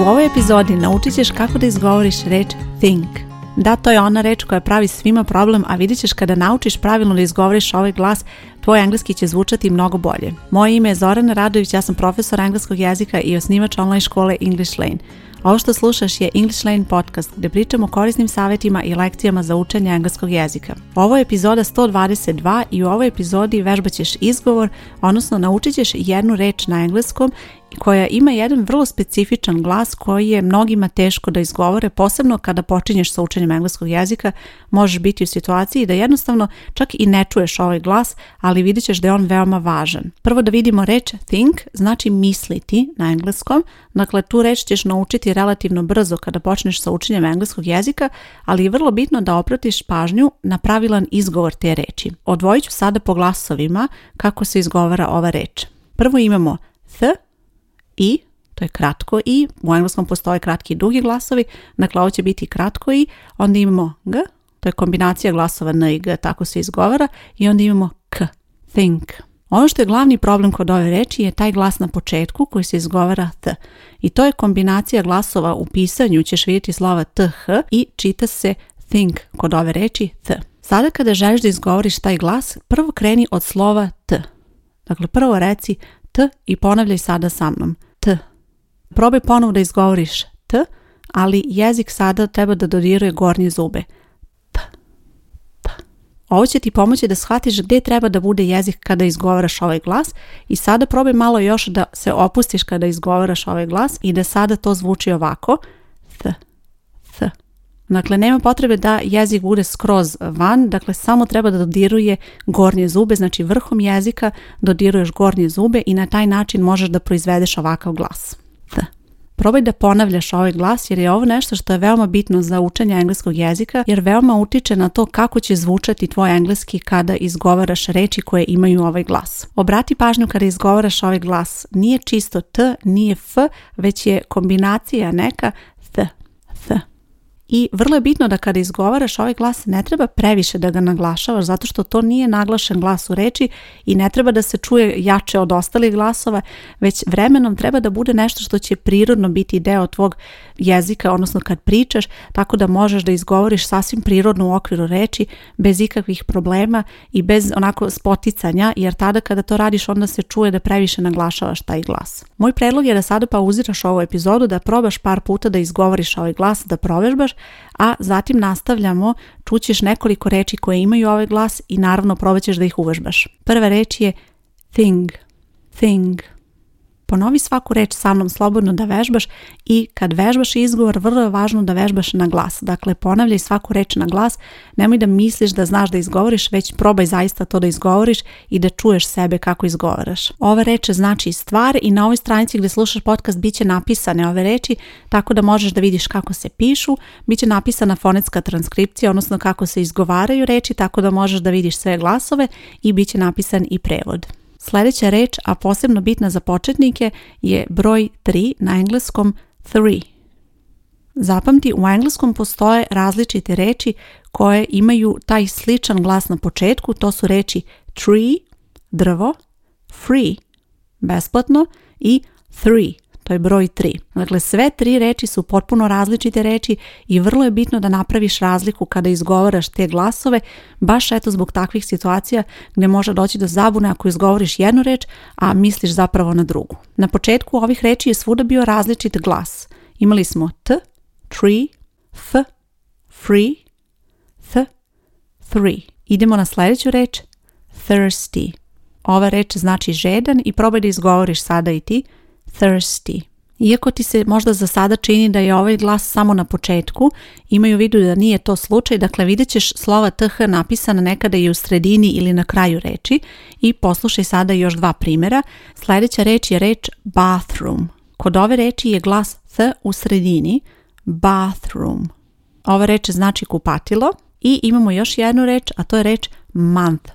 U ovoj epizodi naučit ćeš kako da izgovoriš reč think. Da, to je ona reč koja pravi svima problem, a vidit ćeš kada naučiš pravilno da izgovoriš ovaj glas, tvoj engleski će zvučati mnogo bolje. Moje ime je Zorana Radović, ja sam profesor engleskog jezika i osnivač online škole English Lane. Ovo što slušaš je English Lane podcast gde pričamo o korisnim savjetima i lekcijama za učenje engleskog jezika. Ovo je epizoda 122 i u ovoj epizodi vežbaćeš izgovor, odnosno naučit ćeš jednu reč na engleskom koja ima jedan vrlo specifičan glas koji je mnogima teško da izgovore, posebno kada počinješ sa učenjem engleskog jezika, možeš biti u situaciji da jednostavno čak i ne čuješ ovaj glas, ali vidit ćeš da je on veoma važan. Prvo da vidimo reč think, znači misliti na engleskom, dakle tu reč ćeš naučiti relativno brzo kada počneš sa učenjem engleskog jezika, ali je vrlo bitno da opratiš pažnju na pravilan izgovor te reči. Odvojit ću sada po glasovima kako se izgovara ova reč. Prvo imamo th, i, to je kratko i, u engleskom postoje kratki i dugi glasovi, dakle ovo će biti kratko i, onda imamo g, to je kombinacija glasova n i g, tako se izgovara, i onda imamo k, think. Ono što je glavni problem kod ove reči je taj glas na početku koji se izgovara t. I to je kombinacija glasova u pisanju, ćeš vidjeti slova th i čita se think kod ove reči t. Sada kada želiš da izgovoriš taj glas, prvo kreni od slova t. Dakle, prvo reci T i ponavljaj sada sa mnom. T. Probaj ponovo da izgovoriš T, ali jezik sada treba da dodiruje gornje zube. P. P. Ovo će ti pomoći da shvatiš gdje treba da bude jezik kada izgovaraš ovaj glas i sada probaj malo još da se opustiš kada izgovaraš ovaj glas i da sada to zvuči ovako. T. Dakle, nema potrebe da jezik bude skroz van, dakle samo treba da dodiruje gornje zube, znači vrhom jezika dodiruješ gornje zube i na taj način možeš da proizvedeš ovakav glas. Da. Probaj da ponavljaš ovaj glas jer je ovo nešto što je veoma bitno za učenje engleskog jezika jer veoma utiče na to kako će zvučati tvoj engleski kada izgovaraš reči koje imaju ovaj glas. Obrati pažnju kada izgovaraš ovaj glas. Nije čisto t, nije f, već je kombinacija neka T, th. I vrlo je bitno da kada izgovaraš ovaj glas ne treba previše da ga naglašavaš zato što to nije naglašen glas u reči i ne treba da se čuje jače od ostalih glasova, već vremenom treba da bude nešto što će prirodno biti deo tvog jezika, odnosno kad pričaš, tako da možeš da izgovoriš sasvim prirodno u okviru reči bez ikakvih problema i bez onako spoticanja, jer tada kada to radiš onda se čuje da previše naglašavaš taj glas. Moj predlog je da sada pauziraš ovu epizodu, da probaš par puta da izgovoriš ovaj glas, da provežbaš a zatim nastavljamo, čućeš nekoliko reči koje imaju ovaj glas i naravno probat ćeš da ih uvežbaš. Prva reč je thing, thing. Ponovi svaku reč sa mnom slobodno da vežbaš i kad vežbaš izgovor vrlo je važno da vežbaš na glas. Dakle, ponavljaj svaku reč na glas, nemoj da misliš da znaš da izgovoriš, već probaj zaista to da izgovoriš i da čuješ sebe kako izgovaraš. Ove reče znači stvar i na ovoj stranici gdje slušaš podcast bit će napisane ove reči, tako da možeš da vidiš kako se pišu, bit će napisana fonetska transkripcija, odnosno kako se izgovaraju reči, tako da možeš da vidiš sve glasove i bit će napisan i prevod. Sljedeća reč, a posebno bitna za početnike, je broj 3 na engleskom three. Zapamti, u engleskom postoje različite reči koje imaju taj sličan glas na početku, to su reči tree, drvo, free, besplatno i three, to je broj 3. Dakle, sve tri reči su potpuno različite reči i vrlo je bitno da napraviš razliku kada izgovaraš te glasove, baš eto zbog takvih situacija gdje može doći do zabune ako izgovoriš jednu reč, a misliš zapravo na drugu. Na početku ovih reči je svuda bio različit glas. Imali smo t, tree, f, free, th, three. Idemo na sljedeću reč, thirsty. Ova reč znači žedan i probaj da izgovoriš sada i ti thirsty. Iako ti se možda za sada čini da je ovaj glas samo na početku, imaju u vidu da nije to slučaj, dakle vidjet ćeš slova th napisana nekada i u sredini ili na kraju reči i poslušaj sada još dva primjera. Sljedeća reč je reč bathroom. Kod ove reči je glas th u sredini, bathroom. Ova reč znači kupatilo i imamo još jednu reč, a to je reč month.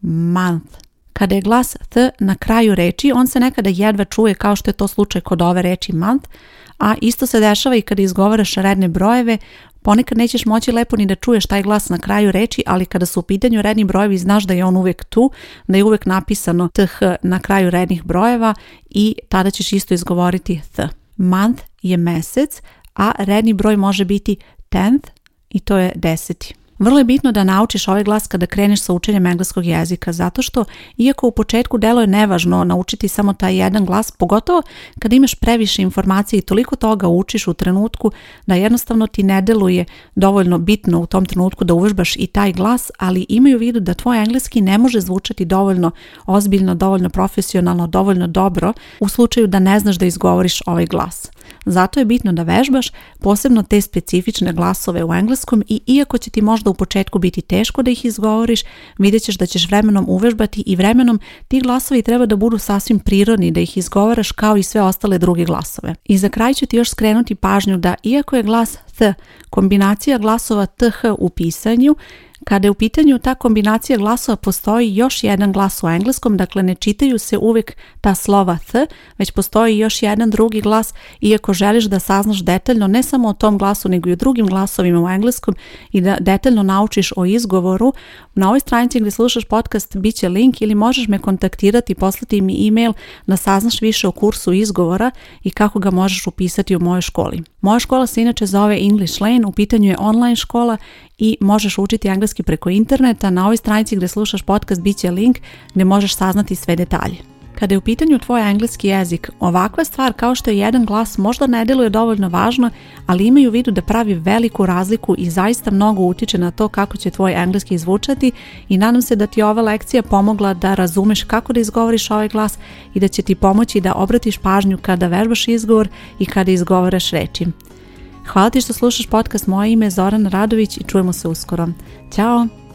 Month. Kada je glas th na kraju reči, on se nekada jedva čuje kao što je to slučaj kod ove reči month, a isto se dešava i kada izgovaraš redne brojeve, ponekad nećeš moći lepo ni da čuješ taj glas na kraju reči, ali kada su u pitanju redni brojevi znaš da je on uvek tu, da je uvek napisano th na kraju rednih brojeva i tada ćeš isto izgovoriti th. Month je mesec, a redni broj može biti tenth i to je deseti. Vrlo je bitno da naučiš ovaj glas kada kreneš sa učenjem engleskog jezika, zato što iako u početku delo je nevažno naučiti samo taj jedan glas, pogotovo kada imaš previše informacije i toliko toga učiš u trenutku da jednostavno ti ne deluje dovoljno bitno u tom trenutku da uvežbaš i taj glas, ali imaju u vidu da tvoj engleski ne može zvučati dovoljno ozbiljno, dovoljno profesionalno, dovoljno dobro u slučaju da ne znaš da izgovoriš ovaj glas. Zato je bitno da vežbaš posebno te specifične glasove u engleskom i iako će ti možda u početku biti teško da ih izgovoriš, vidjet ćeš da ćeš vremenom uvežbati i vremenom ti glasovi treba da budu sasvim prirodni, da ih izgovaraš kao i sve ostale druge glasove. I za kraj ću ti još skrenuti pažnju da iako je glas th kombinacija glasova th u pisanju, kada je u pitanju ta kombinacija glasova postoji još jedan glas u engleskom, dakle ne čitaju se uvijek ta slova th, već postoji još jedan drugi glas i ako želiš da saznaš detaljno ne samo o tom glasu nego i o drugim glasovima u engleskom i da detaljno naučiš o izgovoru, na ovoj stranici gdje slušaš podcast bit će link ili možeš me kontaktirati i poslati mi e-mail da saznaš više o kursu izgovora i kako ga možeš upisati u mojoj školi. Moja škola se inače zove English Lane, u pitanju je online škola i možeš učiti engleski preko interneta. Na ovoj stranici gdje slušaš podcast bit će link gdje možeš saznati sve detalje. Kada je u pitanju tvoj engleski jezik, ovakva stvar kao što je jedan glas možda ne deluje dovoljno važno, ali imaju u vidu da pravi veliku razliku i zaista mnogo utiče na to kako će tvoj engleski izvučati i nadam se da ti je ova lekcija pomogla da razumeš kako da izgovoriš ovaj glas i da će ti pomoći da obratiš pažnju kada vežbaš izgovor i kada izgovoreš reči. Hvala ti što slušaš podcast Moje ime Zoran Radović i čujemo se uskoro. Ćao!